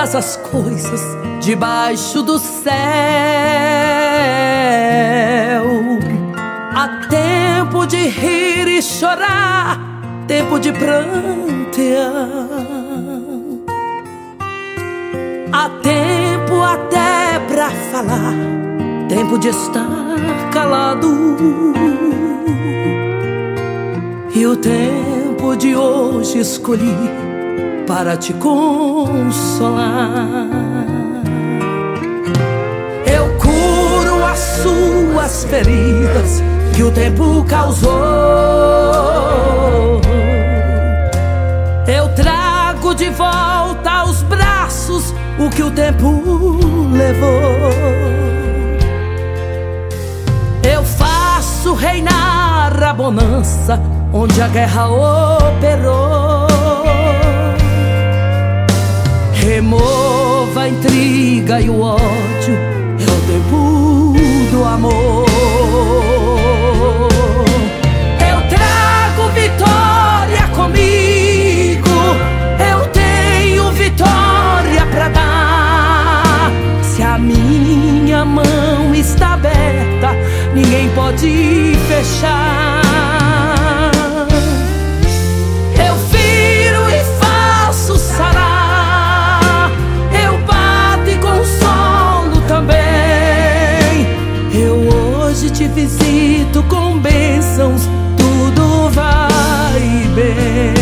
todas as coisas debaixo do céu. Há tempo de rir e chorar, tempo de prantear. Há tempo até pra falar, tempo de estar calado. E o tempo de hoje escolhi para te consolar. Eu curo as suas feridas que o tempo causou. Eu trago de volta aos braços o que o tempo levou. Eu faço reinar a bonança onde a guerra operou. Remova a intriga e o ódio, é o tempo do amor. Eu trago vitória comigo, eu tenho vitória pra dar. Se a minha mão está aberta, ninguém pode fechar. Visito com bênçãos, tudo vai bem.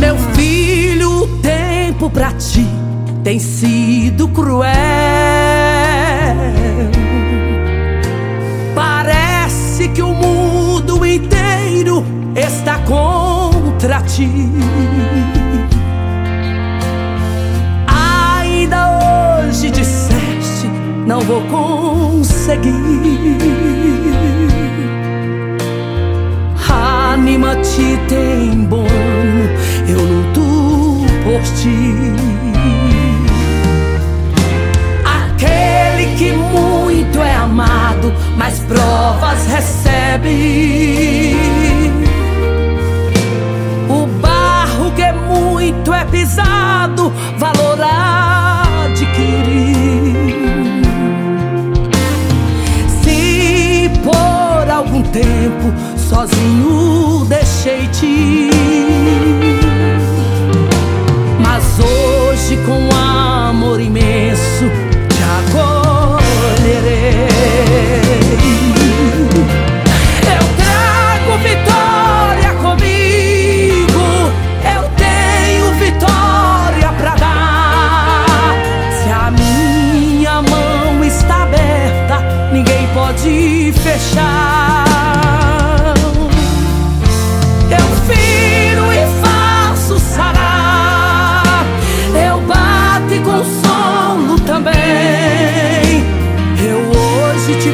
Meu filho, tempo pra ti tem sido cruel. Parece que o mundo inteiro está contra ti. Ainda hoje disseste: Não vou conseguir. Anima-te, tem bom, eu luto por ti. Provas recebe. O barro que muito é pisado, valor adquire. Se por algum tempo sozinho deixei-te,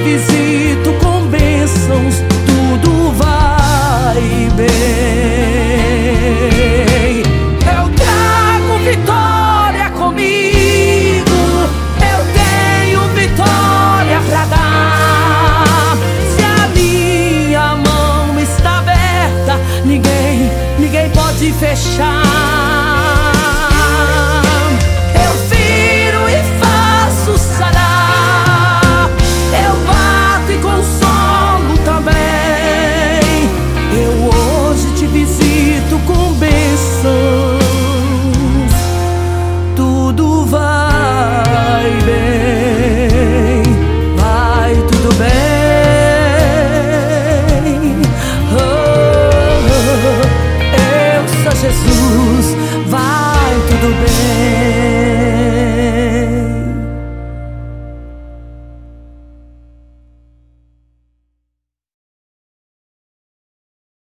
visito com bênçãos, tudo vai bem. Eu trago vitória comigo, eu tenho vitória pra dar. Se a minha mão está aberta, ninguém, ninguém pode fechar.